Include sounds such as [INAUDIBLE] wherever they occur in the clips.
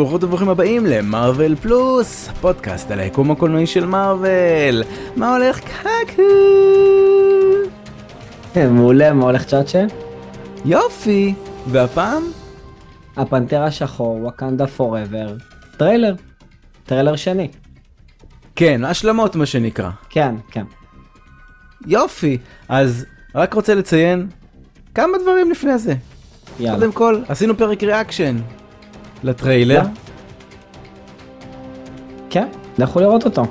וברוכות וברוכים הבאים ל Marvel Plus, פודקאסט על היקום הקולנועי של Marvel. מה הולך קקו? כן, מעולה, מה הולך צ'אצ'ה? יופי, והפעם? הפנתר השחור, Wakanda Forever, טריילר, טריילר שני. כן, השלמות מה שנקרא. כן, כן. יופי, אז רק רוצה לציין כמה דברים לפני זה. יאללה. קודם כל, עשינו פרק reaction לטריילר. כן, לכו לראות אותו.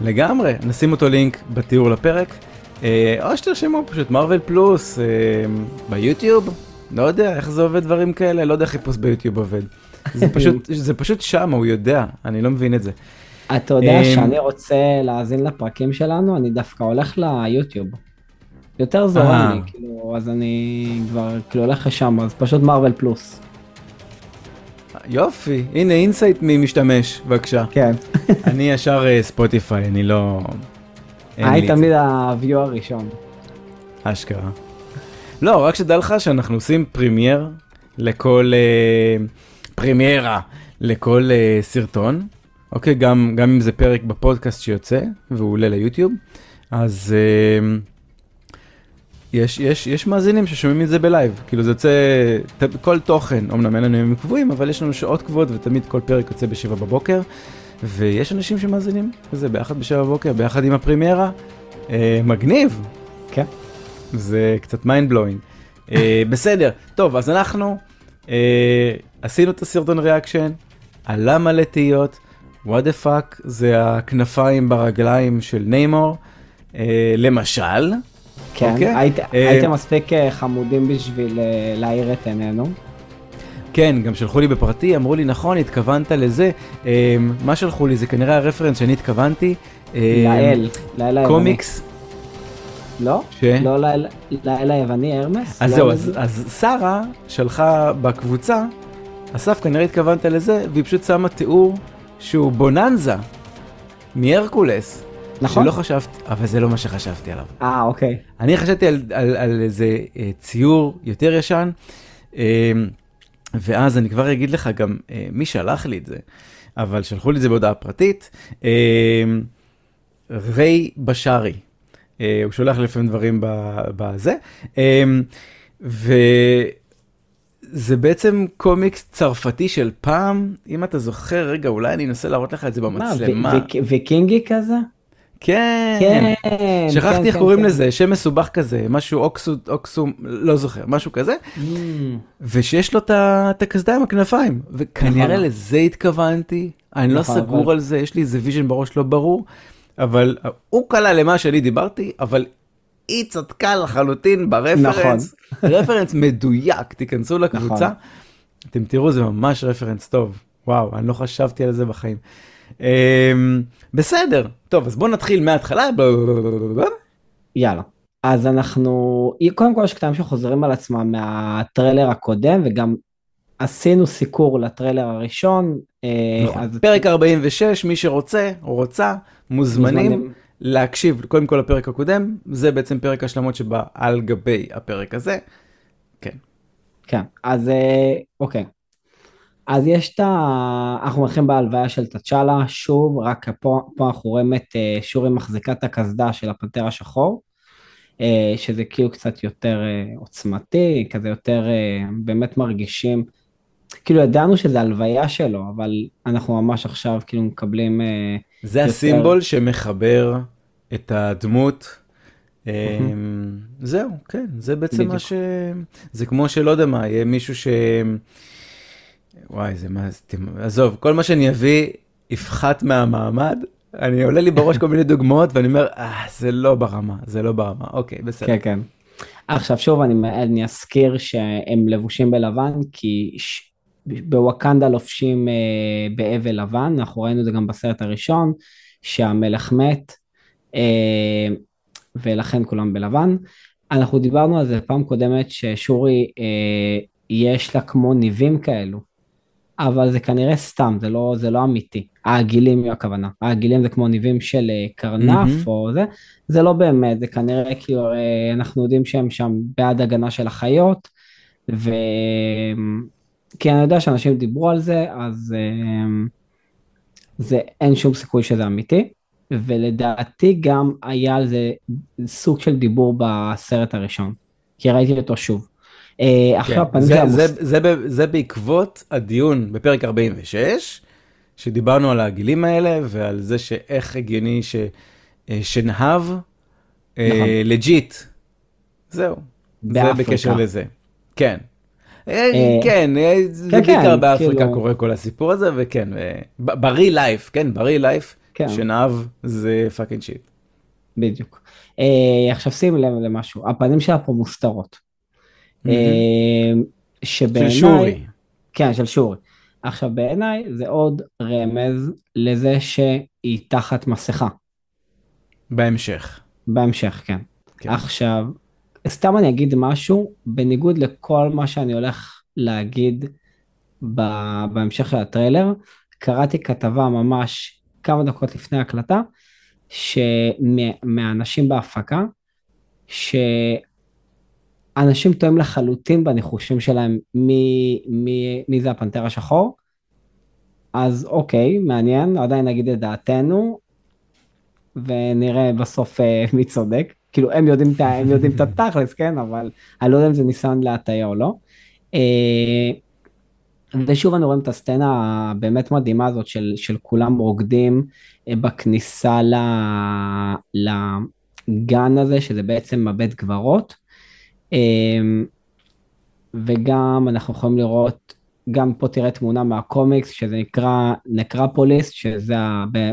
לגמרי, נשים אותו לינק בתיאור לפרק, אה, או שתרשמו פשוט Marvel Plus אה, ביוטיוב, לא יודע איך זה עובד דברים כאלה, לא יודע איך חיפוש ביוטיוב עובד. זה [LAUGHS] פשוט, זה פשוט שם, הוא יודע, אני לא מבין את זה. אתה יודע אמ, שאני רוצה להאזין לפרקים שלנו, אני דווקא הולך ליוטיוב. יותר אה. זורם לי, כאילו, אז אני כבר כאילו הולך לשם, אז פשוט Marvel Plus. יופי, הנה insight ממשתמש, בבקשה. כן. אני ישר אה, ספוטיפיי, אני לא... אין לי היי את זה. תמיד ה view הראשון. אשכרה. לא, רק שתדע לך שאנחנו עושים premiere לכל... אה, פרימיירה לכל אה, סרטון. אוקיי, גם, גם אם זה פרק בפודקאסט שיוצא והוא עולה ליוטיוב, אז אה, יש, יש, יש מאזינים ששומעים את זה ב live. כאילו זה יוצא, כל תוכן, אמנם אין לנו ימים קבועים, אבל יש לנו שעות קבועות ותמיד כל פרק יוצא בשבע בבוקר. ויש אנשים שמאזינים לזה ביחד בשבע בבוקר, ביחד עם הפרימיירה. אה, מגניב. כן. זה קצת mind blowing. אה, [LAUGHS] בסדר, טוב, אז אנחנו אה, עשינו את הסרטון reaction, עלה מלא תהיות, what the fuck זה הכנפיים ברגליים של ניימור, אה, למשל. כן, אוקיי. היית- אה, הייתם מספיק אה, חמודים בשביל אה, להאיר את עינינו. כן, גם שלחו לי בפרטי, אמרו לי, נכון, התכוונת לזה. אה, מה שלחו לי זה כנראה הרפרנס שאני התכוונתי. לאל, לאל היווני. קומיקס, לא? ש? לא לאל- לאל היווני, הרמס? אז לא זהו? אז, אז שרה שלחה בקבוצה, אסף כנראה התכוונת לזה, והיא פשוט שמה תיאור שהוא בוננזה מהרקולס. נכון. שלא חשבתי, אבל זה לא מה שחשבתי עליו. אה, אוקיי. אני חשבתי על, על, על איזה אה, ציור יותר ישן, אה, ואז אני כבר אגיד לך גם אה, מי שלח לי את זה, אבל שלחו לי את זה בהודעה פרטית. ריי בשארי, הוא שולח לי לפעמים דברים בזה, וזה בעצם קומיקס צרפתי של פעם, אם אתה זוכר, רגע, אולי אני אנסה להראות לך את זה מה, במצלמה. ו- ו- ויקינגי כזה? כן. כן. שכחתי כן, איך כן, קוראים. לזה, שם מסובך כזה, משהו אוקסו, אוקסו, לא זוכר, משהו כזה, Mm, ושיש לו את הקסדה עם הכנפיים, וכנראה נכון. לזה התכוונתי, אני לא נכון, סגור אבל- על זה, יש לי איזה vision בראש לא ברור, אבל הוא קלע למה שאני דיברתי, אבל היא צדקה לחלוטין ברפרנס, [LAUGHS] רפרנס מדויק, תיכנסו לקבוצה, נכון. אתם תראו זה ממש רפרנס טוב, וואו, אני לא חשבתי על זה בחיים. אמ, בסדר, טוב, אז בואו נתחיל מההתחלה. יאללה. אז אנחנו, קודם כל יש קטעים שחוזרים על עצמם מהטריילר הקודם, וגם עשינו סיקור לטריילר הראשון. אה, נכון. אז פרק 46, מי שרוצה או רוצה, מוזמנים מוזמנים. להקשיב קודם כל לפרק הקודם, זה בעצם פרק השלמות שבא על גבי הפרק הזה. כן. כן, אז אה, אוקיי. אז יש את ה... אנחנו מתחילים בהלוויה של תצ'אלה, שוב, רק פה, פה אנחנו רואים את אה, שורי מחזיקה את הקסדה של הפנתר השחור, אה, שזה כאילו קצת יותר אה, עוצמתי, כזה יותר באמת מרגישים, כאילו ידענו שזה הלוויה שלו, אבל אנחנו ממש עכשיו כאילו מקבלים, זה יותר- הסימבול שמחבר את הדמות. זהו, כן, זה בעצם מה. ש... זה כמו שלא יודע מה, יהיה מישהו ש... וואי, זה מה... זה- עזוב, כל מה שאני אביא יפחת מהמעמד. אני עולה לי בראש כל מיני דוגמאות ואני אומר, אה, זה לא ברמה, זה לא ברמה. אוקיי, בסדר. כן כן. עכשיו שוב אני, אני אזכיר שהם לבושים בלבן כי ש... בווקנדה לובשים אה, באבל לבן, אנחנו ראינו את זה גם בסרט הראשון, שהמלך מת אה, ולכן כולם בלבן. אנחנו דיברנו על זה פעם קודמת ששורי אה, יש לה כמו ניבים כאלו, אבל זה כנראה סתם, זה לא, זה לא אמיתי. העגילים היא הכוונה, העגילים זה כמו ניבים של אה, קרנף מהמם. או זה, זה לא באמת, זה כנראה כאילו, אה, אנחנו יודעים שהם שם בעד הגנה של החיות, ו... כי אני יודע שאנשים דיברו על זה, אז אמ, זה אין שום סיכוי שזה אמיתי, ולדעתי גם היה על זה סוג של דיבור בסרט הראשון, כי ראיתי אותו שוב. אה, כן. עכשיו הפנים זה, בעקבות הדיון בפרק 46, שדיברנו על הגילים האלה ועל זה שאיך הגיוני אה, שנהב אה, נכון. legit. זהו. זה. בקשר לזה. כן. כן, זה כן, בעיקר כן, באפריקה כאילו- קורה כל הסיפור הזה, וכן, ב real life, כן, ב real life. שנהב זה fucking shit. בדיוק. עכשיו שים לב למשהו, הפנים שלה פה מוסתרות. אה, של שבעיניי, שורי. כן, של שורי. עכשיו בעיניי זה עוד רמז לזה שהיא תחת מסכה, בהמשך. בהמשך, כן. כן. עכשיו, סתם אני אגיד משהו, בניגוד לכל מה שאני הולך להגיד ב- בהמשך של הטריילר, קראתי כתבה ממש כמה דקות לפני ההקלטה, שמאנשים בהפקה, שאנשים טועים לחלוטין בניחושים שלהם מי, מי, מי זה הפנתר השחור. אז אוקיי, מעניין, עדיין נגיד את דעתנו, ונראה בסוף אה, [LAUGHS] מי צודק. כאילו הם יודעים, הם יודעים את התכלס, כן? אבל אני לא יודע אם זה ניסיון להטעיה או לא. אה, ושוב אני רואה את הסצנה הבאמת מדהימה הזאת של, של כולם רוקדים אה, בכניסה ל, לגן הזה, שזה בעצם הבית קברות. אה, וגם אנחנו יכולים לראות, גם פה תראה תמונה מהקומיקס, שזה נקרא Necropolis, שזה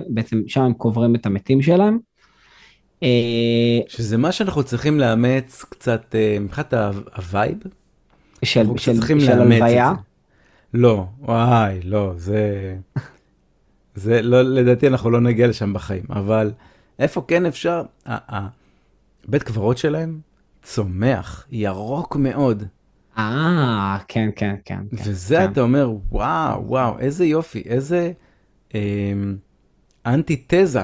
בעצם שם הם קוברים את המתים שלהם. אה, שזה מה שאנחנו צריכים לאמץ קצת אה, מבחינת ה vibe. של, של, של הלוויה. לא, וואי, לא, זה... זה לא, לדעתי אנחנו לא נגיע לשם בחיים, אבל איפה כן אפשר? בית קברות שלהם צומח, ירוק מאוד, אה, כן, כן, כן. כן, וזה כן. אתה אומר, וואו, וואו, איזה יופי, איזה אה, אנטיתזה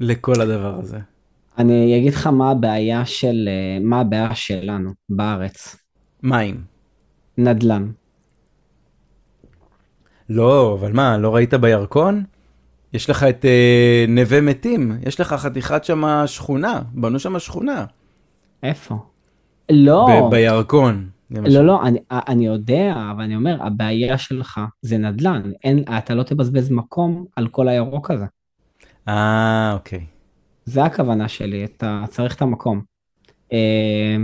לכל הדבר הזה. אני אגיד לך מה הבעיה של, אה, מה הבעיה שלנו בארץ. מים. נדל"ן. לא, אבל מה, לא ראית בירקון? יש לך את אה, נווה מתים, יש לך חתיכת שמה שכונה, בנו שמה שכונה. איפה? לא, בירקון. למשל. לא, לא, אני, אני יודע, אבל אני אומר, הבעיה שלך זה נדל"ן. אין, אתה לא תבזבז מקום על כל הירוק הזה. אה, אוקיי. זה הכוונה שלי, אתה צריך את המקום. אה,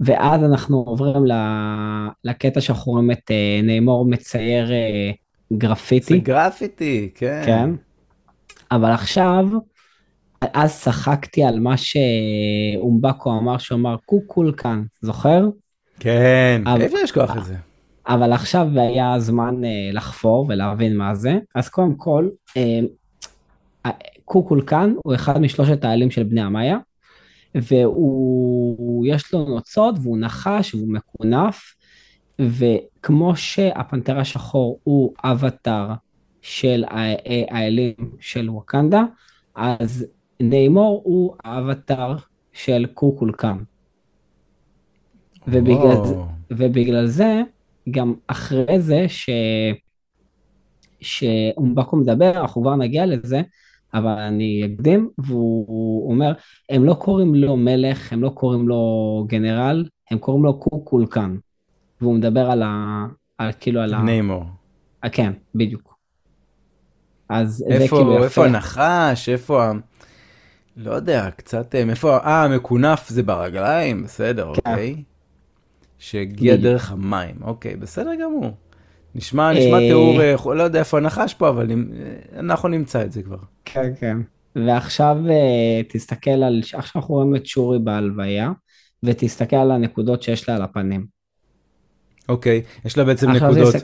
ואז אנחנו עוברים ל- לקטע שאנחנו רואים את אה, נeyמור מצייר אה, זה גרפיטי. גרפיטי, כן. כן. אבל עכשיו, אז צחקתי על מה שאומבקו אמר, שהוא אמר קוקול כאן, זוכר? כן, איפה יש כוח לזה? אבל עכשיו היה הזמן אה, לחפור ולהבין מה זה. אז קודם כל, אה, קוקולקן הוא אחד משלושת האלים של בני המאיה, והוא, יש לו נוצות והוא נחש והוא מקונף, וכמו שהפנתר השחור הוא אבטאר של אה, האלים של ווקנדה, אז ניימור הוא האבטאר של קוקולקן. ובגלל זה. ובגלל זה, גם אחרי זה ש... שאומבקו מדבר, אנחנו כבר נגיע לזה, אבל אני אקדים, והוא אומר, הם לא קוראים לו מלך, הם לא קוראים לו גנרל, הם קוראים לו קוקולקן. והוא מדבר על ה... על כאילו על ה... ניימור. כן, בדיוק. אז זה איפה, כאילו יפה. איפה הנחש, איפה ה... לא יודע, קצת, אה, מאיפה, אה, מקונף זה ברגליים, בסדר, אוקיי. שהגיע כן. דרך המים, אוקיי, בסדר גמור. נשמע, נשמע אה, תיאור, אה, לא יודע איפה הנחש פה, אבל אה, אנחנו נמצא את זה כבר. כן, כן. ועכשיו אה, תסתכל על, עכשיו אנחנו רואים את שורי בהלוויה, ותסתכל על הנקודות שיש לה על הפנים. אוקיי, יש לה בעצם נקודות.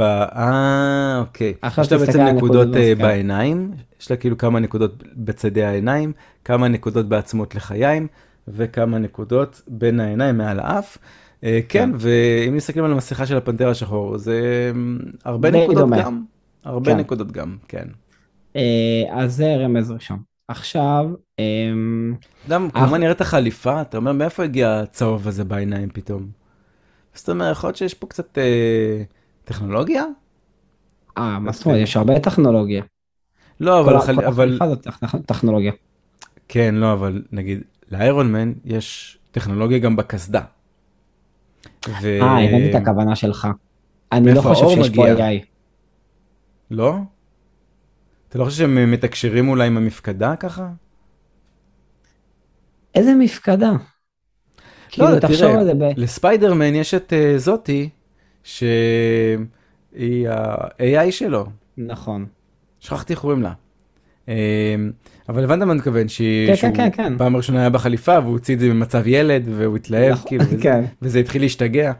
אה, אוקיי. יש לה בעצם נקודות אה, בזקן. בעיניים, יש לה כאילו כמה נקודות בצדי העיניים, כמה נקודות בעצמות לחיים, וכמה נקודות בין העיניים מעל האף. אה, כן, כן. ואם מסתכלים על המסכה של הפנתר השחור, זה אמ, הרבה נקודות. גם. הרבה כן. נקודות גם, כן. אה, אז זה רמז ראשון. עכשיו, אמ, גם אח- כמובן נראית החליפה, אתה אומר מאיפה הגיע הצהוב הזה בעיניים פתאום? זאת אומרת, יכול להיות שיש פה קצת אה, טכנולוגיה? אה, מה זאת אומרת? יש הרבה טכנולוגיה. לא, אבל... כל חל- כל אבל... טכנולוגיה. כן, לא, אבל נגיד, לאיירון מן יש טכנולוגיה גם בקסדה. ו... אה, הבנתי את הכוונה שלך. אני לא חושב שיש פה מגיע? AI. לא? אתה לא חושב שהם מתקשרים אולי עם המפקדה ככה? איזה מפקדה. כאילו, לא, תחשוב תראה, על זה ב... לספיידרמן יש את אה, זאתי, שהיא ה-AI שלו, נכון. שכחתי איך קוראים לה. אה, אבל הבנת מה אני מתכוון, שהיא- כן, שהוא כן, כן, כן. פעם ראשונה היה בחליפה והוא הוציא את זה במצב ילד והוא התלהב, נכון, כאילו, וזה- כן. וזה התחיל להשתגע.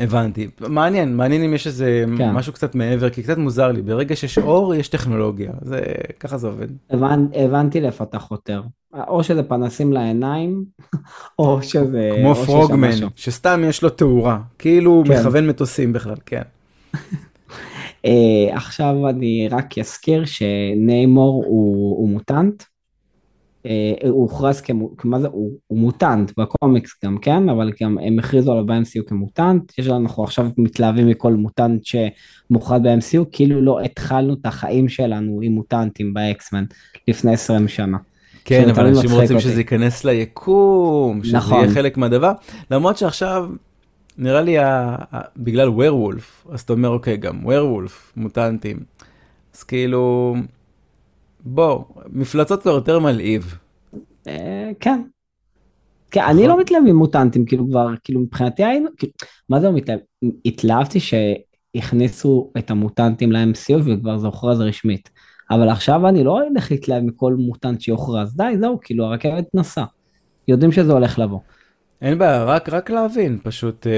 הבנתי, מעניין, מעניין אם יש איזה כן. משהו קצת מעבר, כי קצת מוזר לי, ברגע שיש אור יש טכנולוגיה, זה ככה זה עובד. הבנ... הבנתי לאיפה אתה חותר. או שזה פנסים לעיניים, [LAUGHS] או שזה... כמו פרוגמן. שסתם יש לו תאורה, כאילו הוא כן. מכוון מטוסים בכלל, כן. [LAUGHS] אה, עכשיו אני רק אזכיר שניימור הוא, הוא מוטנט. אה, הוא הוכרז כמו, מה זה, הוא, הוא מוטנט בקומיקס גם כן, אבל גם הם הכריזו עליו ב-MCU כמוטנט. יש לנו, אנחנו עכשיו מתלהבים מכל מוטנט שמוכרז ב-MCU, כאילו לא התחלנו את החיים שלנו עם מוטנטים באקסמן לפני 20 שנה. כן, אבל אנשים רוצים אותי. שזה ייכנס ליקום, שזה נכון. יהיה חלק מהדבר, למרות שעכשיו, נראה לי, ה- בגלל ווירוולף, אז אתה אומר, אוקיי, גם ווירוולף, מוטנטים, אז כאילו, בוא, מפלצות כבר יותר מלהיב. אה, כן. כן, אני נכון. לא מתלהב ממוטנטים, כאילו כבר, כאילו מבחינתי היינו, כאילו, מה זה לא מתלהב? התלהבתי שהכניסו את המוטנטים ל-MCU וכבר זה הוכרז רשמית. אבל עכשיו אני לא הולך להתלהב מכל מוטנט שיוכרז, די, זהו, כאילו הרכבת נסעה. יודעים שזה הולך לבוא. אין בעיה, רק, רק להבין, פשוט, אה,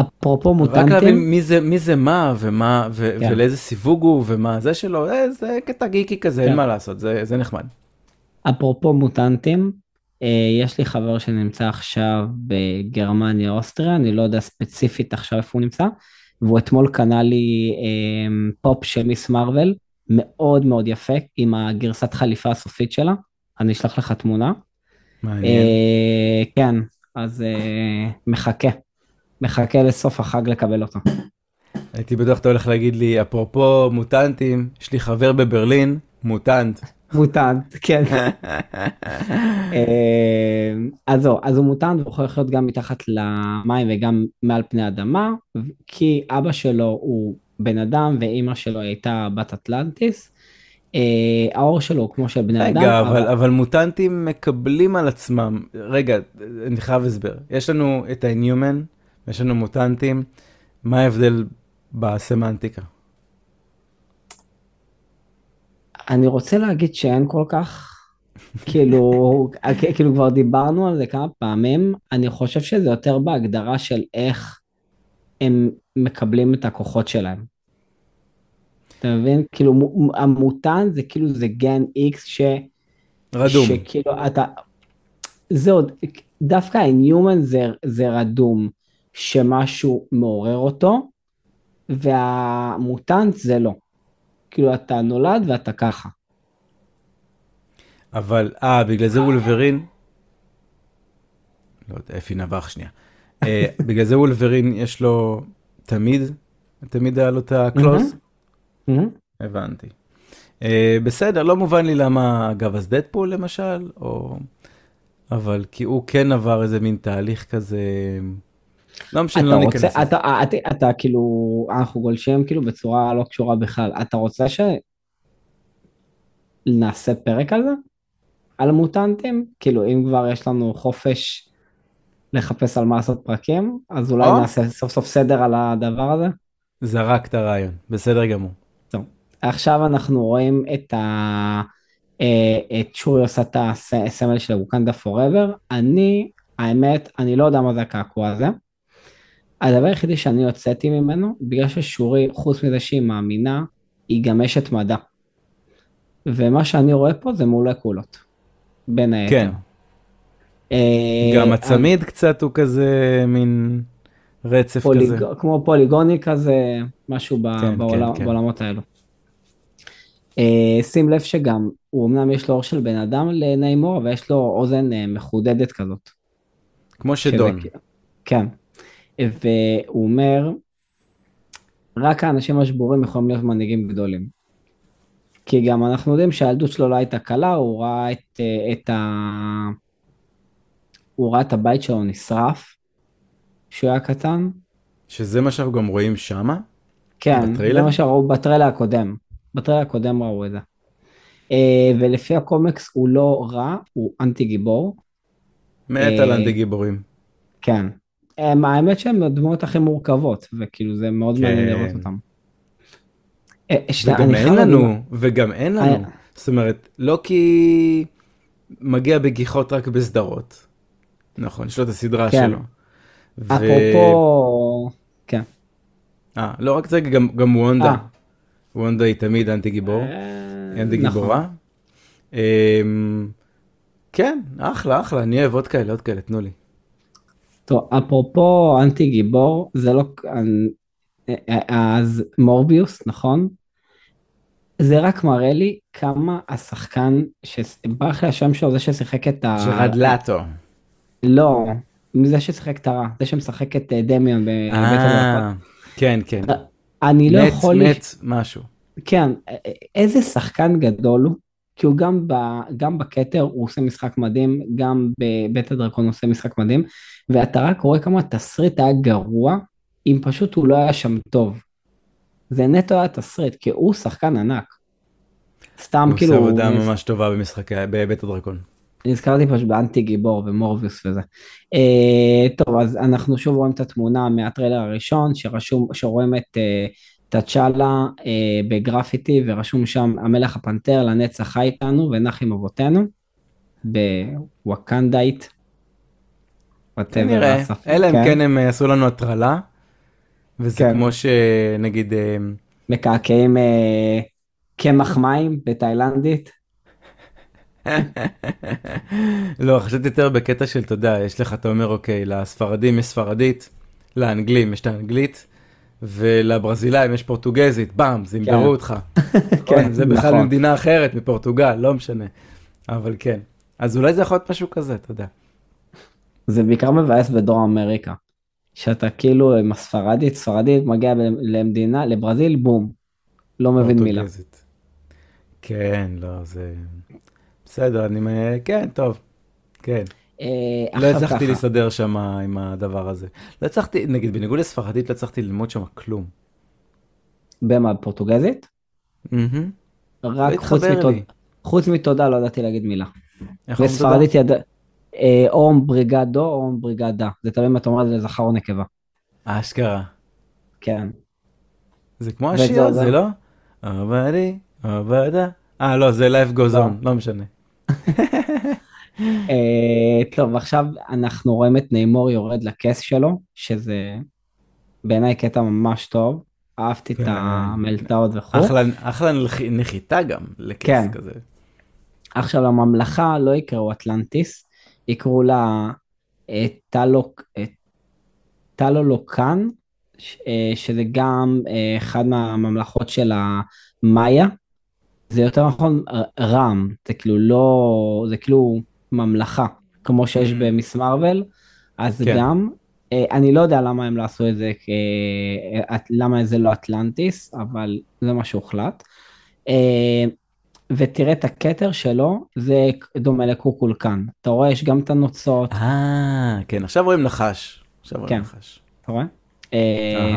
אפרופו רק מוטנטים, להבין מי זה, מי זה מה, ומה, ו- כן. ולאיזה סיווג הוא, ומה זה שלו, אה, זה קטע גיקי כזה, אין כן. מה לעשות, זה, זה נחמד. אפרופו מוטנטים, אה, יש לי חבר שנמצא עכשיו בגרמניה, אוסטריה, אני לא יודע ספציפית עכשיו איפה הוא נמצא, והוא אתמול קנה לי אה, פופ של מיס מרוויל, מאוד מאוד יפה, עם הגרסת חליפה הסופית שלה, אני אשלח לך תמונה. מעניין. אה, כן, אז אה, מחכה, מחכה לסוף החג לקבל אותו. הייתי בטוח אתה הולך להגיד לי, אפרופו מוטנטים, יש לי חבר בברלין, מוטנט. מוטנט, כן. [LAUGHS] אה, אז זהו, אז הוא מוטנט והוא יכול לחיות גם מתחת למים וגם מעל פני האדמה, כי אבא שלו הוא בן אדם ואימא שלו הייתה בת אטלנטיס. אה, העור שלו הוא כמו של בני אדם. רגע, אבל, אבל מוטנטים מקבלים על עצמם, רגע, אני חייב הסבר. יש לנו את ה-Inhuman, יש לנו מוטנטים, מה ההבדל בסמנטיקה? אני רוצה להגיד שאין כל כך, כאילו, [LAUGHS] כאילו כבר דיברנו על זה כמה פעמים, אני חושב שזה יותר בהגדרה של איך הם מקבלים את הכוחות שלהם. אתה מבין? כאילו מו- המוטנט זה כאילו זה גן X ש... רדום. שכאילו אתה... זה עוד, דווקא ה-Inhuman זה, זה רדום, שמשהו מעורר אותו, והמוטנט זה לא. כאילו אתה נולד ואתה ככה. אבל, אה, בגלל זה וולברין, לא יודע, אפי נבח שנייה. אה, [LAUGHS] בגלל זה וולברין יש לו תמיד, תמיד היה לו את הקלוז? מהמם. הבנתי. Uh, בסדר, לא מובן לי למה, אגב, אז דדפול למשל, או... אבל כי הוא כן עבר איזה מין תהליך כזה... לא משנה, אתה לא ניכנס לזה. אתה, אתה, אתה כאילו, אנחנו גולשים כאילו בצורה לא קשורה בכלל. אתה רוצה שנעשה פרק על זה? על המוטנטים? כאילו, אם כבר יש לנו חופש לחפש על מה לעשות פרקים, אז אולי או. נעשה סוף סוף סדר על הדבר הזה? זרק את הרעיון, בסדר גמור. עכשיו אנחנו רואים את ה... אה, את שורי עושה את הסמל של ווקנדה פוראבר. אני, האמת, אני לא יודע מה זה הקעקוע הזה. הדבר היחידי שאני הוצאתי ממנו, בגלל ששורי, חוץ מזה שהיא מאמינה, היא גם אשת מדע. ומה שאני רואה פה זה מולקולות, בין היתר. כן. אה, גם הצמיד קצת הוא כזה מין רצף פוליג... כזה. כמו פוליגוני כזה, משהו ב... כן, בעולם... כן, כן. בעולמות האלו. Uh, שים לב שגם, הוא אמנם יש לו אור של בן אדם לניימור, אבל יש לו אוזן מחודדת כזאת. כמו שזה שדון. כ- כן. והוא אומר, רק האנשים השבורים יכולים להיות מנהיגים גדולים. כי גם אנחנו יודעים שהילדות שלו לא הייתה קלה, הוא ראה את, אה, את ה... הוא ראה את הבית שלו נשרף כשהוא היה קטן. שזה מה שאנחנו גם רואים שמה? כן, בטריילר? זה מה שראו בטריילר הקודם. בטריילר הקודם ראו את זה. אה, ולפי הקומיקס הוא לא רע, הוא אנטי גיבור. מת אה, על אנטי גיבורים. כן. הם, האמת שהם הדמויות הכי מורכבות, וכאילו זה מאוד מעניין כן. לראות אותם. אה, שנייה, וגם אין לנו, להגיד- וגם אין אה. לנו. זאת אומרת, לא כי מגיע בגיחות רק בסדרות. נכון, יש לו את הסדרה כן. שלו. ו- אפרופו, כן. אה, לא רק זה, גם, גם וונדה. אה. וונדה היא תמיד אנטי גיבור. אה, אנטי נכון. גיבורה. אמ, כן, אחלה, אחלה, אני אוהב עוד כאלה, עוד כאלה, תנו לי. טוב, אפרופו אנטי גיבור, זה לא... אה, אז מורביוס, נכון? זה רק מראה לי כמה השחקן, ברח לי השם שלו, זה ששיחק את ה... ג'רד לטו. לא, זה ששיחק את הרע, זה שמשחק את אה, דמיון בבית אה, הדרקון. כן, כן. אני לא מת, יכול... לש- מת, משהו. כן, איזה שחקן גדול הוא, כי הוא גם, ב, גם בכתר הוא עושה משחק מדהים, גם בבית הדרקון הוא עושה משחק מדהים, ואתה רק רואה כמה התסריט היה גרוע, אם פשוט הוא לא היה שם טוב. זה נטו היה תסריט, כי הוא שחקן ענק. סתם הוא כאילו, עושה עבודה הוא- ממש טובה במשחקי, בבית הדרקון. נזכרתי פשוט באנטי גיבור ומורביוס וזה. אה, טוב, אז אנחנו שוב רואים את התמונה מהטריילר הראשון, שרשום, שרואים את אה, תצ'אלה אה, בגרפיטי, ורשום שם המלך הפנתר לנצח חי איתנו ונח עם אבותינו, whatever כנראה, אלא אם כן. כן הם אה, עשו לנו הטרלה, וזה כן. כמו שנגיד, אה, מקעקעים אה, קמח מים בתאילנדית. לא, חשבתי יותר בקטע של, אתה יודע, יש לך, אתה אומר, אוקיי, לספרדים יש ספרדית, לאנגלים יש את האנגלית, ולברזילאים יש פורטוגזית, באם, זימברו כן. אותך. [LAUGHS] כן, זה בכלל נכון. ממדינה אחרת, מפורטוגל, לא משנה. אבל כן. אז אולי זה יכול להיות משהו כזה, אתה יודע. זה בעיקר מבאס בדרום אמריקה. שאתה כאילו עם הספרדית, ספרדית, מגיע למדינה, לברזיל, בום. לא מבין מילה. כן, לא, זה... בסדר, אני... כן, טוב. כן. אה, לא הצלחתי להסתדר שם עם הדבר הזה. לא הצלחתי, נגיד, בניגוד לספרדית, לא הצלחתי ללמוד שם כלום. במה, פורטוגזית? רק לא חוץ מתודה, לי. חוץ מתודה לא ידעתי להגיד מילה. בספרדית ידע... אה, או בריגדו או בריגדה. זה תלוי אם אתה אומר את זה לזכר או נקבה. אשכרה. כן. זה כמו השיר. הזה, לא? עבדי, עבדה. אה, לא, זה Life Goes לא. On, לא משנה. [LAUGHS] אה, טוב, עכשיו אנחנו רואים את ניימור יורד לכס שלו, שזה בעיניי קטע ממש טוב. אהבתי את כן. המלטעות וכו'. אחלה, אחלה נח- נחיתה גם, לכס כן. כזה. עכשיו לממלכה לא יקראו אטלנטיס, יקראו לה אה, אה, טלולוקן, שזה גם אחד מהממלכות של המאיה. זה יותר נכון רם, זה כאילו לא, זה כאילו ממלכה, כמו שיש Mm. במיס מרוויל, אז כן. גם, אה, אני לא יודע למה הם לא עשו את זה, אה, למה זה לא אטלנטיס, אבל זה מה שהוחלט. אה, ותראה את הכתר שלו, זה דומה לקוקולקן. אתה רואה, יש גם את הנוצות, אה, כן, עכשיו רואים נחש. עכשיו רואים כן. נחש. אתה רואה? אה.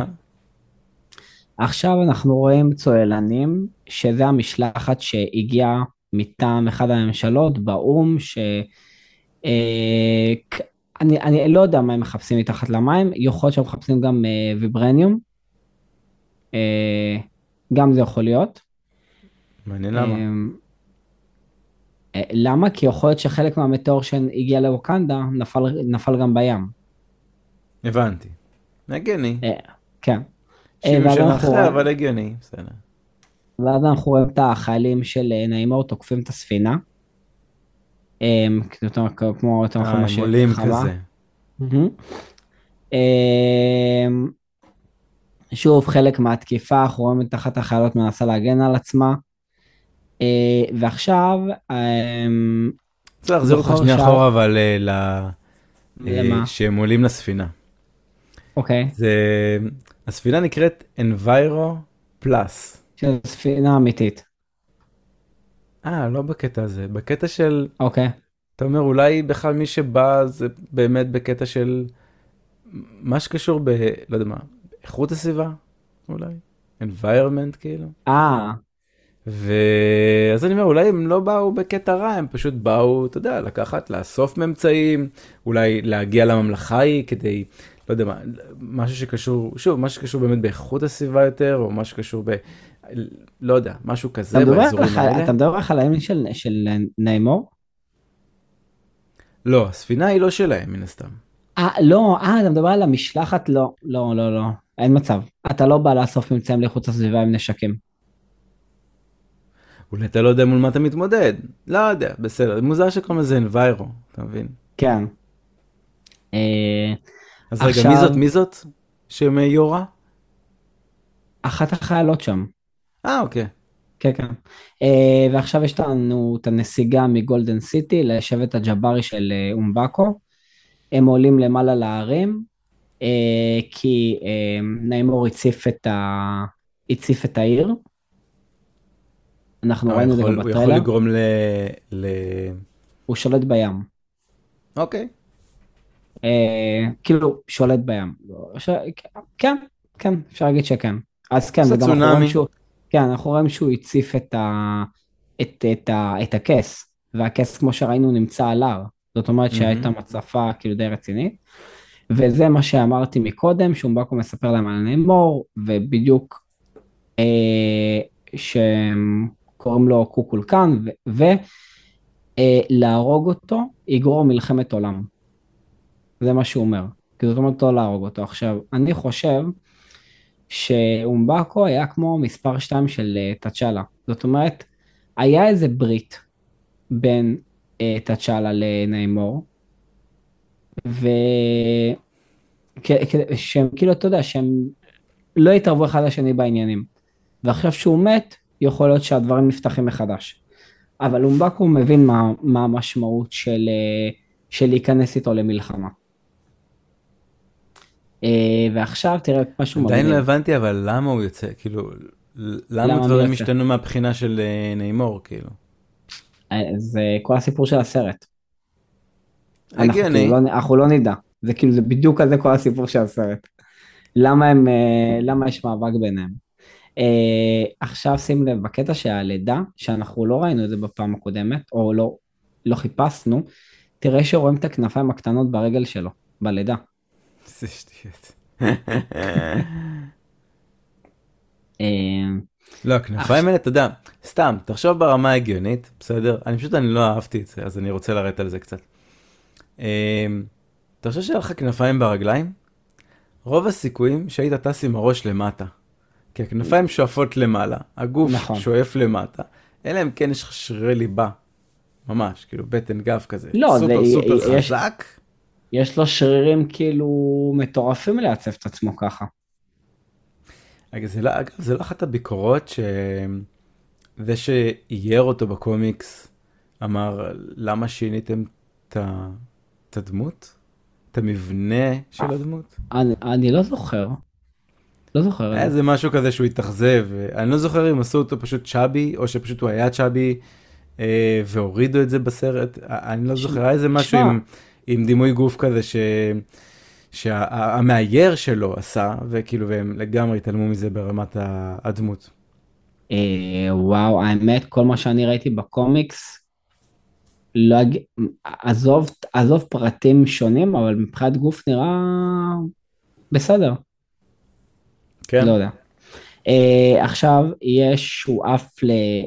עכשיו אנחנו רואים צוללנים, שזה המשלחת שהגיעה מטעם אחד הממשלות באו"ם, ש... אה, אני, אני לא יודע מה הם מחפשים מתחת למים, יכול להיות שהם מחפשים גם אה, ויברניום, אה, גם זה יכול להיות. מעניין למה. אמ, אה, למה? כי יכול להיות שחלק מהמטאור שהגיע לווקנדה נפל, נפל גם בים. הבנתי. הגיוני. אה, כן. 70 ואז שנה אחרי, אבל הגיוני, בסדר. ואז אנחנו רואים את החיילים של אה, נעימור תוקפים את הספינה. אמ, כמו הם מה עולים. כזה. אמ, שוב, חלק מהתקיפה, אנחנו רואים את אחת החיילות מנסה להגן על עצמה. אה, ועכשיו, אמ, צריך להחזיר אותך שנייה אחורה, אבל אה, ל... למה? שהם עולים לספינה. אוקיי. הספינה נקראת Enviro Plus. שזו ספינה אמיתית. אה, לא בקטע הזה, בקטע של, אוקיי. אתה אומר, אולי בכלל מי שבא זה באמת בקטע של מה שקשור ב... לא יודע מה, איכות הסביבה, אולי? environment כאילו. אה, ואז אני אומר, אולי הם לא באו בקטע רע, הם פשוט באו, אתה יודע, לקחת, לאסוף ממצאים, אולי להגיע לממלכה ההיא כדי, לא יודע מה, משהו שקשור, שוב, משהו שקשור באמת באיכות הסביבה יותר, או משהו שקשור ב... לא יודע, משהו כזה באזורים האלה. אתה מדבר על הימין של, של ניימור? לא, הספינה היא לא שלהם, מן הסתם. אה, לא, אה, אתה מדבר על המשלחת? לא, לא, לא, לא, אין מצב. אתה לא בא לאסוף ממצאים לאיכות הסביבה עם נשקים. אולי אתה לא יודע מול מה אתה מתמודד. לא יודע, בסדר. מוזר שקוראים לזה Enviro, אתה מבין? כן. אה, אז רגע, עכשיו- מי זאת? מי זאת? שמיורה? אחת החיילות שם. אה, אוקיי. כן, כן. אה, ועכשיו יש לנו את הנסיגה מגולדן סיטי לשבט הג'בארי של אה, אומבקו. הם עולים למעלה להרים, אה, כי אה, ניימור הציף את, ה... הציף את העיר. אנחנו ראינו את זה גם הוא יכול. לגרום ל... ל... הוא שולט בים. אוקיי. אה, כאילו, שולט בים. ש... כן, כן, אפשר להגיד שכן. אז כן, אנחנו צונאמי. רואים שהוא, כן, אנחנו רואים שהוא הציף את, ה... את, את, ה... את הכס, והכס, כמו שראינו, נמצא על הר. זאת אומרת שהייתה. מצפה כאילו די רצינית. וזה מה שאמרתי מקודם, שאומבקו מספר להם על נימור, ובדיוק אה, שקוראים לו קוקולקן, ולהרוג אותו יגרור מלחמת עולם. זה מה שהוא אומר. כי זאת אומרת לא להרוג אותו. עכשיו, אני חושב שאומבקו היה כמו מספר 2 של אה, תצ'אלה. זאת אומרת, היה איזה ברית בין אה, תצ'אלה ו... כ- כ- שהם כאילו, אתה יודע, שהם לא התערבו אחד לשני בעניינים. ועכשיו שהוא מת, יכול להיות שהדברים נפתחים מחדש. אבל אומבקו מבין מה, מה המשמעות של, אה, של להיכנס איתו למלחמה. אה, ועכשיו תראה משהו עדיין לא מגניב. הבנתי, אבל למה הוא יוצא? כאילו, למה למה דברים? השתנו מהבחינה של אה, ניימור, כאילו? אה, זה כל הסיפור של הסרט. אנחנו, הגיוני. כאילו לא, אנחנו לא נדע. זה כאילו, זה בדיוק כזה כל הסיפור של הסרט. למה הם, למה יש מאבק ביניהם. אה, עכשיו שים לב, בקטע של הלידה, שאנחנו לא ראינו את זה בפעם הקודמת, או לא, לא חיפשנו, תראה שרואים את הכנפיים הקטנות ברגל שלו, בלידה. זה שטויות. אה, לא, הכנפיים האלה, אתה יודע, סתם, תחשוב ברמה ההגיונית, בסדר? אני פשוט, אני לא אהבתי את זה, אז אני רוצה לרדת על זה קצת. אמ, אתה חושב שהיה לך כנפיים ברגליים? רוב הסיכויים שהיית טס עם הראש למטה. כי הכנפיים שואפות למעלה, הגוף נכון. שואף למטה, אלא אם כן יש לך שרירי ליבה. ממש, כאילו בטן גב כזה. לא, זה- סופר סופר יש- חזק. יש לו שרירים כאילו מטורפים לעצב את עצמו ככה. אגב, זה לא, אגב, זה לא אחת הביקורות ש... זה שאייר אותו בקומיקס אמר למה שיניתם את הדמות? את המבנה של הדמות? אני, אני לא זוכר. לא זוכר. היה איזה משהו כזה שהוא התאכזב, אני לא זוכר אם עשו אותו פשוט צ'אבי או שפשוט הוא היה צ'אבי אה, והורידו את זה בסרט, אני לא זוכר, היה איזה משהו. עם, עם דימוי גוף כזה ש... שהמאייר שלו עשה וכאילו והם לגמרי התעלמו מזה ברמת הדמות. אה, וואו, האמת, כל מה שאני ראיתי בקומיקס, לא אג... עזוב, עזוב פרטים שונים, אבל מבחינת גוף נראה בסדר, כן? לא יודע. אה, עכשיו יש, שהוא עף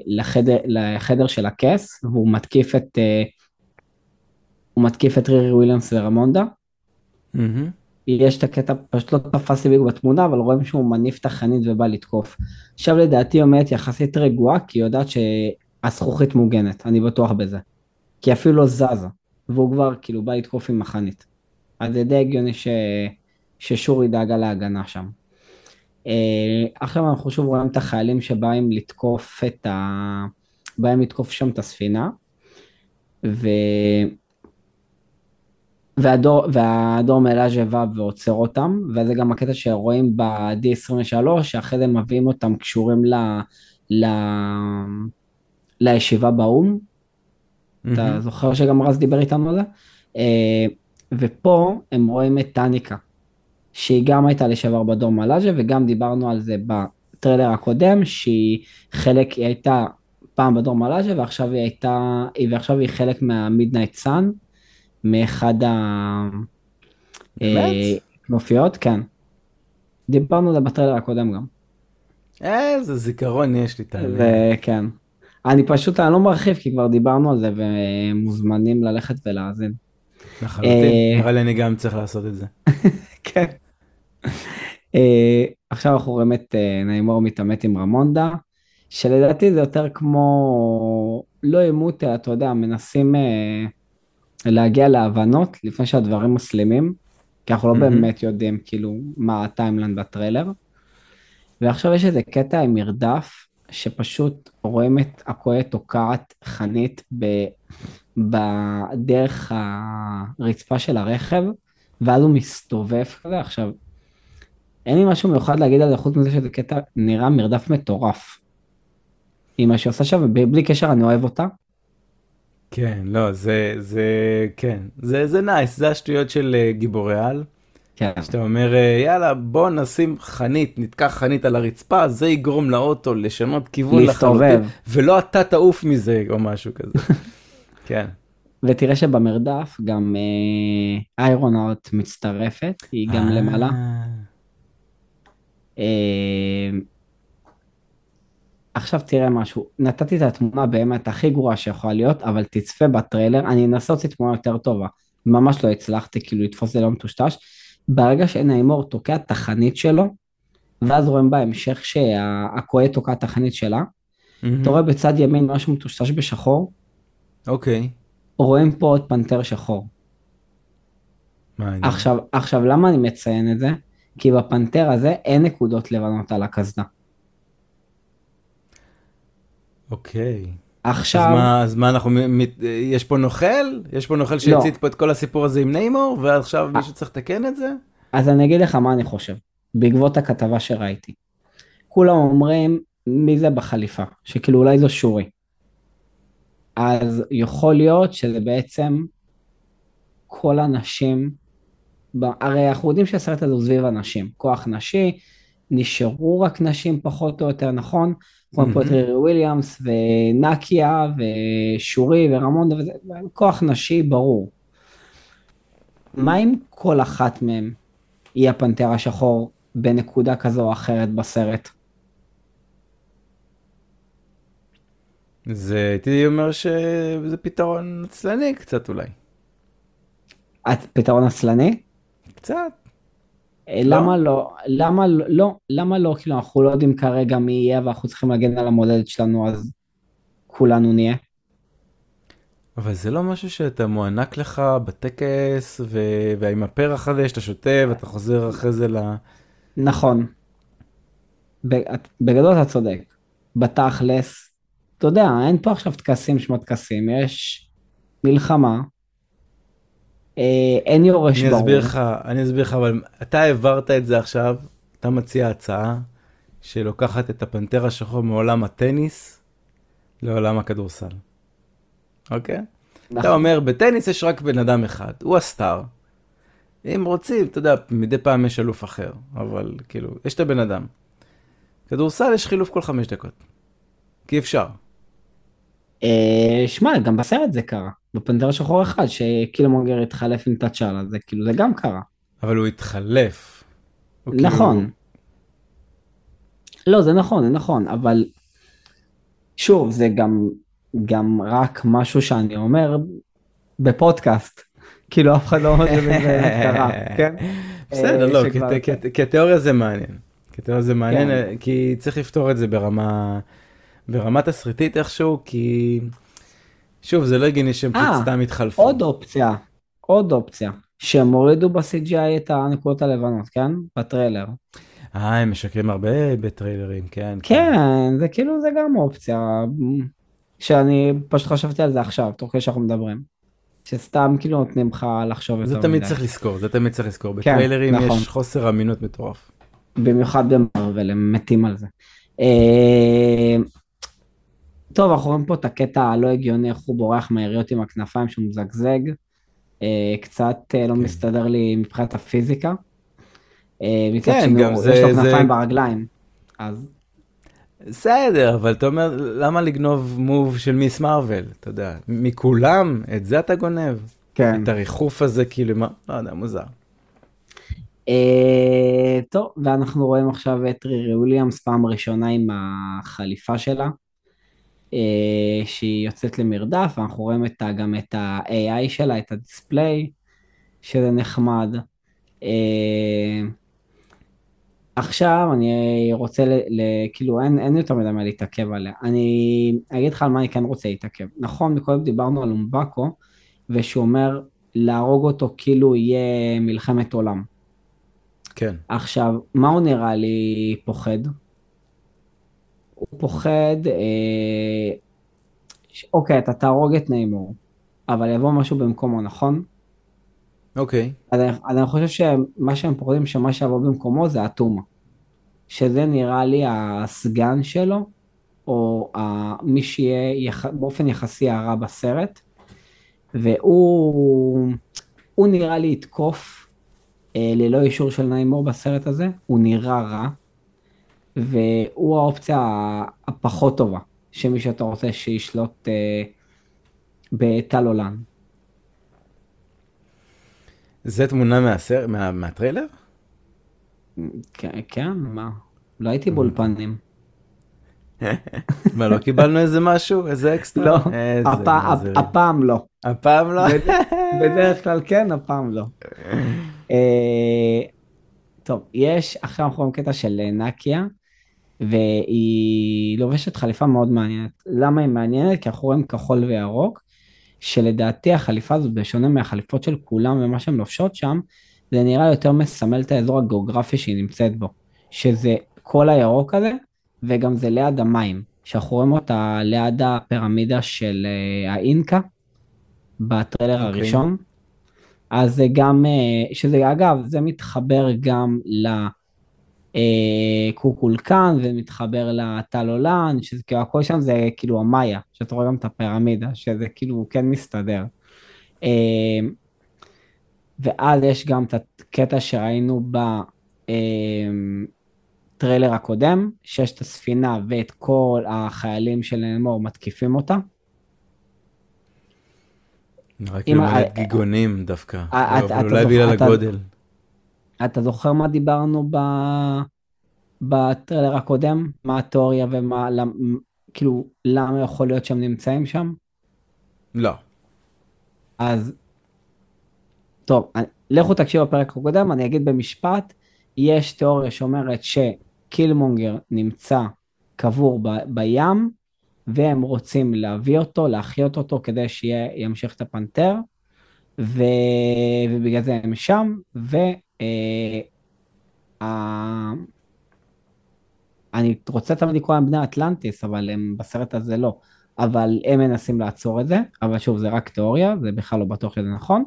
לחדר, לחדר של הכס, והוא מתקיף את, אה, הוא מתקיף את רירי וויליאמס ורמונדה. מהמם. יש את הקטע, פשוט לא תפס לי בדיוק בתמונה, אבל רואים שהוא מניף את החנית ובא לתקוף. עכשיו לדעתי עומדת יחסית רגועה, כי היא יודעת שהזכוכית מוגנת, אני בטוח בזה. כי אפילו לא זזה, והוא כבר כאילו בא לתקוף עם החנית. אז זה די הגיוני ש... ששורי דאגה להגנה שם. אה, עכשיו אנחנו שוב רואים את החיילים שבאים לתקוף את ה... באים לתקוף שם את הספינה, ו... והדור, והדור מלאז' בא ועוצר אותם, וזה גם הקטע שרואים ב-D23, שאחרי זה מביאים אותם קשורים ל... ל... לישיבה באו"ם. אתה מהמם. זוכר שגם רז דיבר איתנו על זה? אה, ופה הם רואים את אניקה, שהיא גם הייתה לשעבר בדורה מילאז'ה, וגם דיברנו על זה בטריילר הקודם, שהיא חלק, היא הייתה פעם בדורה מילאז'ה, ועכשיו היא הייתה, ועכשיו היא חלק מה Midnight Sun, מאחד ה... אה, כנופיות, כן. דיברנו על זה בטריילר הקודם גם. איזה זיכרון יש לי, תאמין. וכן. אני פשוט, אני לא מרחיב, כי כבר דיברנו על זה, ומוזמנים ללכת ולהאזין. לחלוטין. אה, נראה לי אני גם צריך לעשות את זה. [LAUGHS] כן. אה, עכשיו אנחנו רואים את אה, ניימור מתעמת עם רמונדה, שלדעתי זה יותר כמו, לא עימות, אתה יודע, מנסים להגיע להבנות לפני שהדברים מסלימים, כי אנחנו לא. באמת יודעים כאילו מה הטיימלנד בטריילר. ועכשיו יש איזה קטע עם מרדף, שפשוט רואים את הקועה תוקעת חנית ב... בדרך הרצפה של הרכב, ואז הוא מסתובב כזה. עכשיו, אין לי משהו מיוחד להגיד על זה, חוץ מזה שזה קטע נראה מרדף מטורף. עם מה שהיא עושה שם, ובלי קשר אני אוהב אותה. כן, לא, זה, זה, כן, זה, זה נייס, זה השטויות של אה, גיבורי על. כן. שאתה אומר, אה, יאללה, בוא נשים חנית, נתקע חנית על הרצפה, זה יגרום לאוטו לשנות כיוון להסתובב. לחלוטין, ולא אתה תעוף מזה, או משהו כזה. [LAUGHS] כן. ותראה שבמרדף גם אה, איירון ארט מצטרפת, היא גם אה, למעלה. אה, עכשיו תראה משהו, נתתי את התמונה באמת הכי גרועה שיכולה להיות, אבל תצפה בטריילר, אני אנסה להוציא תמונה יותר טובה, ממש לא הצלחתי כאילו לתפוס את זה לא מטושטש, ברגע שנעימור תוקע את החנית שלו, ואז רואים בהמשך שהקועה תוקע את החנית שלה, מהמם. אתה רואה בצד ימין משהו מטושטש בשחור, אוקיי, רואים פה עוד פנתר שחור. מעניין. עכשיו, עכשיו למה אני מציין את זה? כי בפנתר הזה אין נקודות לבנות על הקסדה. אוקיי. עכשיו, אז מה, אז מה אנחנו, מת- יש פה נוכל? יש פה נוכל שהצית פה את כל הסיפור הזה עם ניימור, ועכשיו מישהו צריך לתקן את זה? אז אני אגיד לך מה אני חושב, בעקבות הכתבה שראיתי. כולם אומרים, מי זה בחליפה? שכאילו אולי זו שורי. אז יכול להיות שזה בעצם כל הנשים, הרי אנחנו יודעים שהסרט הזה הוא סביב הנשים, כוח נשי, נשארו רק נשים פחות או יותר, נכון? כמו מהמם. רירי וויליאמס ונקיה ושורי ורמונדה וזה, כוח נשי ברור. מה אם כל אחת מהן היא הפנתר השחור בנקודה כזו או אחרת בסרט? זה הייתי אומר שזה פתרון עצלני קצת אולי. את פתרון עצלני? קצת. אה, למה לא? למה לא? לא, למה לא? כאילו אנחנו לא יודעים כרגע מי יהיה ואנחנו צריכים להגן על המולדת שלנו אז כולנו נהיה. אבל זה לא משהו שאתה מוענק לך בטקס, ו... ועם הפרח הזה שאתה שותה ואתה חוזר אחרי זה ל... נכון. בגדול אתה צודק. בתכלס, אתה יודע, אין פה עכשיו טקסים שמות טקסים, יש מלחמה, אין יורש אני ברור. אסביר לך, אני אסביר לך, אבל אתה העברת את זה עכשיו, אתה מציע הצעה שלוקחת את הפנתר השחור מעולם הטניס לעולם הכדורסל. אוקיי? אתה נכון. אומר, בטניס יש רק בן אדם אחד, הוא הסטאר. אם רוצים, אתה יודע, מדי פעם יש אלוף אחר, אבל כאילו, יש את הבן אדם. כדורסל יש חילוף כל חמש דקות. כי אפשר. אה, שמע, גם בסרט זה קרה. בפנתר השחור אחד, שקילמונגר התחלף עם תאצ'אלה, זה כאילו, זה גם קרה. אבל הוא התחלף. הוא כאילו- נכון. לא, זה נכון, זה נכון, אבל שוב, זה גם, גם רק משהו שאני אומר בפודקאסט. כאילו, אף אחד לא אומר שזה קרה, [LAUGHS] כן? בסדר, אה, לא, כתיאוריה זה מעניין. כתיאוריה זה מעניין, כן. אה, כי צריך לפתור את זה ברמה, ברמה תסריטית איכשהו, כי שוב, זה לא הגיוני שהם פשוט אה, סתם יתחלפו. עוד אופציה, עוד אופציה, שהם הורידו ב-CGI את הנקודות הלבנות, כן? בטריילר. אה, הם משקרים הרבה בטריילרים, כן. כן, זה כאילו, זה גם אופציה, שאני פשוט חשבתי על זה עכשיו, תוך כדי שאנחנו מדברים. שסתם כאילו נותנים לך לחשוב יותר זה מדי. תמיד צריך לזכור, זה תמיד צריך לזכור. כן, בטריילרים נכון. יש חוסר אמינות מטורף. במיוחד במרוויל, הם מתים על זה. טוב, אנחנו רואים פה את הקטע הלא הגיוני, איך הוא בורח מהיריות עם הכנפיים שהוא מזגזג. אה, קצת אה, לא כן. מסתדר לי מבחינת הפיזיקה. אה, כן, גם זה- יש לו כנפיים ברגליים. אז בסדר, אבל אתה אומר, למה לגנוב מוב של מיס מרוויל? אתה יודע, מכולם, את זה אתה גונב? כן. את הריחוף הזה, כאילו, מה? לא יודע, מוזר. טוב, ואנחנו רואים עכשיו את רירי וויליאמס פעם ראשונה עם החליפה שלה, שהיא יוצאת למרדף, ואנחנו רואים את ה, גם את ה-AI שלה, את הדיספליי, שזה נחמד. אה, עכשיו אני רוצה, ל, ל, כאילו אין, אין יותר מדי מה להתעכב עליה. אני אגיד לך על מה אני כן רוצה להתעכב. נכון, מקודם דיברנו על אומבקו, ושהוא אומר להרוג אותו כאילו יהיה מלחמת עולם. כן. עכשיו, מה הוא נראה לי פוחד? הוא פוחד, אה, ש... אוקיי, אתה תהרוג את ניימור, אבל יבוא משהו במקומו, נכון? אוקיי. אז אני, אז אני חושב שמה שהם פוחדים, שמה שיבוא במקומו זה אטומה. שזה נראה לי הסגן שלו, או ה- מי שיהיה יח... באופן יחסי הרע בסרט, והוא הוא נראה לי יתקוף אה, ללא אישור של ניימור בסרט הזה, הוא נראה רע, והוא האופציה הפחות טובה, שמי שאתה רוצה שישלוט אה, בטל עולן. זה תמונה מהסר... מה... מהטריילר? כן, כן, מה? לא הייתי באולפנים. [LAUGHS] מה, לא קיבלנו איזה משהו? איזה אקסטרה? לא, הפעם לא. הפעם לא? בד- בדרך כלל כן, הפעם לא. [LAUGHS] אה, טוב, יש, אנחנו רואים קטע של נקיה, והיא לובשת חליפה מאוד מעניינת. למה היא מעניינת? כי אנחנו רואים כחול וירוק, שלדעתי החליפה הזאת, בשונה מהחליפות של כולם ומה שהן לובשות שם, זה נראה יותר מסמל את האזור הגיאוגרפי שהיא נמצאת בו, שזה כל הירוק הזה, וגם זה ליד המים, שאנחנו רואים אותה ליד הפירמידה של אה, האינקה, בטריילר אוקיי. הראשון. אז זה גם, אה, שזה אגב, זה מתחבר גם לקוקולקן ומתחבר לטל עולן, שזה כאילו הכל שם זה כאילו המאיה, שאתה רואה גם את הפירמידה, שזה כאילו כן מסתדר. אה, ואז יש גם את הקטע שראינו בטריילר הקודם, שיש את הספינה ואת כל החיילים של נמור מתקיפים אותה. רק כאילו מלא אה, גיגונים דווקא. אה, אבל אתה- אולי בגלל הגודל. אתה זוכר מה דיברנו ב... בטריילר הקודם? מה התיאוריה ומה, למ... כאילו, למה יכול להיות שהם נמצאים שם? לא. אז, טוב, אני- לכו תקשיבו בפרק הקודם, אני אגיד במשפט, יש תיאוריה שאומרת שקילמונגר נמצא קבור ב... בים, והם רוצים להביא אותו, להחיות אותו, כדי שימשיך את הפנתר, ו... ובגלל זה הם שם, ו... אה, ה- אני רוצה תמיד לקרוא להם בני אטלנטיס, אבל הם בסרט הזה לא. אבל הם מנסים לעצור את זה, אבל שוב, זה רק תיאוריה, זה בכלל לא בטוח שזה נכון.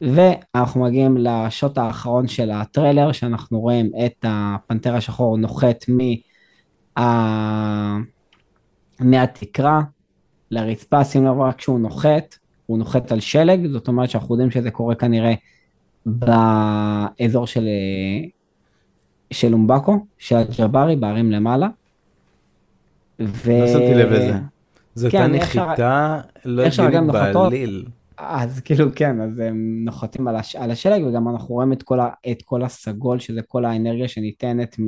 ואנחנו מגיעים לשוט האחרון של הטריילר, שאנחנו רואים את הפנתר השחור נוחת מה... מהתקרה לרצפה, שים לב רק כשהוא נוחת, הוא נוחת על שלג, זאת אומרת שאנחנו יודעים שזה קורה כנראה באזור של, של אומבקו, של הג'בארי, בערים למעלה. ו... לא שמתי לב לזה. זו כן, הייתה איך שה- נחיתה לא הגיונית. בעליל. אז כאילו כן, אז הם נוחתים על, הש... על השלג וגם אנחנו רואים את כל, ה... את כל הסגול, שזה כל האנרגיה שניתנת מ...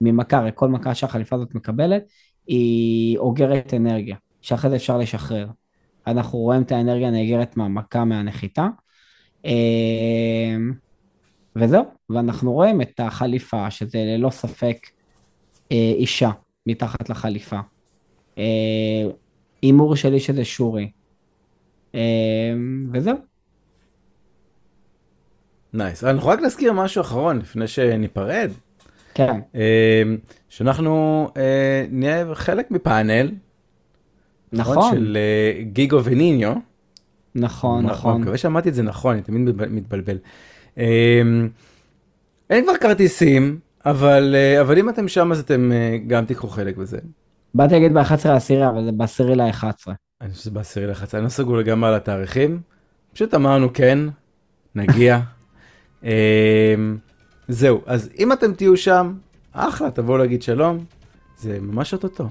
ממכה, הרי כל מכה שהחליפה הזאת מקבלת, היא אוגרת אנרגיה, שאחרי זה אפשר לשחרר. אנחנו רואים את האנרגיה הנאגרת מהמכה, מהנחיתה. אמ, וזהו, ואנחנו רואים את החליפה, שזה ללא ספק אה, אישה מתחת לחליפה. אה, הימור שלי שזה שורי. אה, וזהו. נייס. אנחנו רק נזכיר משהו אחרון לפני שניפרד. כן, אה, שאנחנו אה, נהיה חלק מפאנל. נכון, של גיגו וניניו. נכון, אני נכון. מקווה שאמרתי את זה נכון, אני תמיד מתבל- מתבלבל. אמ, אין כבר כרטיסים, אבל אה, אבל אם אתם שם אז אתם אה, גם תיקחו חלק בזה. באתי להגיד ב-11 לעשירי, אבל זה ב-10 ל-11. אני חושב שזה בעשירי לחצה, אני לא סגור לגמרי על התאריכים. פשוט אמרנו כן, נגיע. [LAUGHS] אמ, זהו, אז אם אתם תהיו שם, אחלה, תבואו להגיד שלום, זה ממש אוטוטו.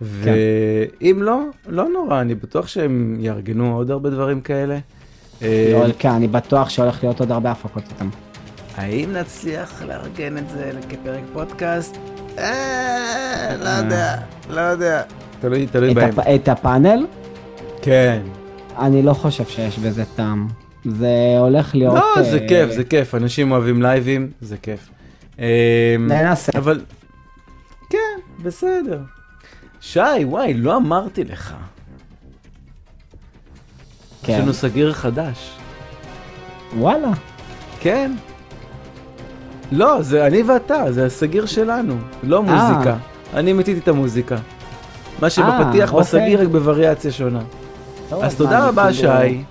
ואם לא, לא נורא, אני בטוח שהם יארגנו עוד הרבה דברים כאלה. אה, לא, כן, אני בטוח שהולך להיות עוד הרבה הפקות איתם. האם נצליח לארגן את זה כפרק פודקאסט? אה, לא יודע, לא יודע. תלוי, תלוי בהם. את הפאנל, כן. אני לא חושב שיש בזה טעם. זה הולך להיות... לא, זה אה, כיף, זה כיף, אנשים אוהבים לייבים, זה כיף. ננסה. אבל, כן, בסדר. שי, וואי, לא אמרתי לך. יש כן. לנו סגיר חדש. וואלה. כן. לא, זה אני ואתה, זה הסגיר שלנו, לא מוזיקה. אני מיציתי את המוזיקה. מה שבפתיח אוקיי. בסגיר רק בווריאציה שונה. אז תודה רבה, כאילו- שי.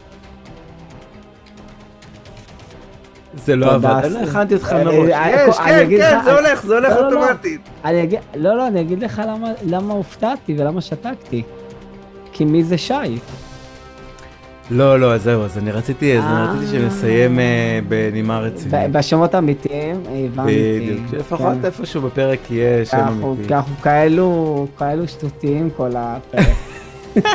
זה לא עבד, אני לא הכנתי אותך אה, מראש. אה, יש, אני כן, אגיד כן, לך- זה הולך, זה הולך לא, לא, לא. אוטומטית. אני אגיד, לא, לא, אני אגיד לך למה, למה הופתעתי ולמה שתקתי. כי מי זה שי? לא, לא, אז זהו, אז אני רציתי, אז אני אה. רציתי שנסיים אה, בנימה רצינית. בשמות האמיתיים, הבנתי. בדיוק, שלפחות כן. איפשהו בפרק יהיה שם אמיתי. אנחנו כאלו, כאלו שטותיים כל הפרק. [LAUGHS]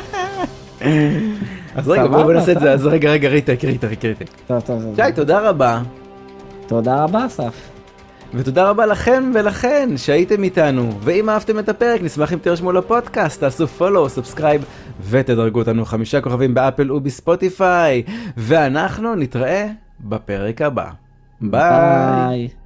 אז רגע, בואו נעשה את זה. אז רגע, רגע, retake, retake, retake. טוב, טוב, טוב. שי, תודה רבה. תודה רבה, אסף. ותודה רבה לכם ולכן שהייתם איתנו. ואם אהבתם את הפרק, נשמח אם תירשמו לפודקאסט, תעשו follow, subscribe ותדרגו אותנו חמישה כוכבים באפל ובספוטיפיי. ואנחנו נתראה בפרק הבא. ביי. ביי.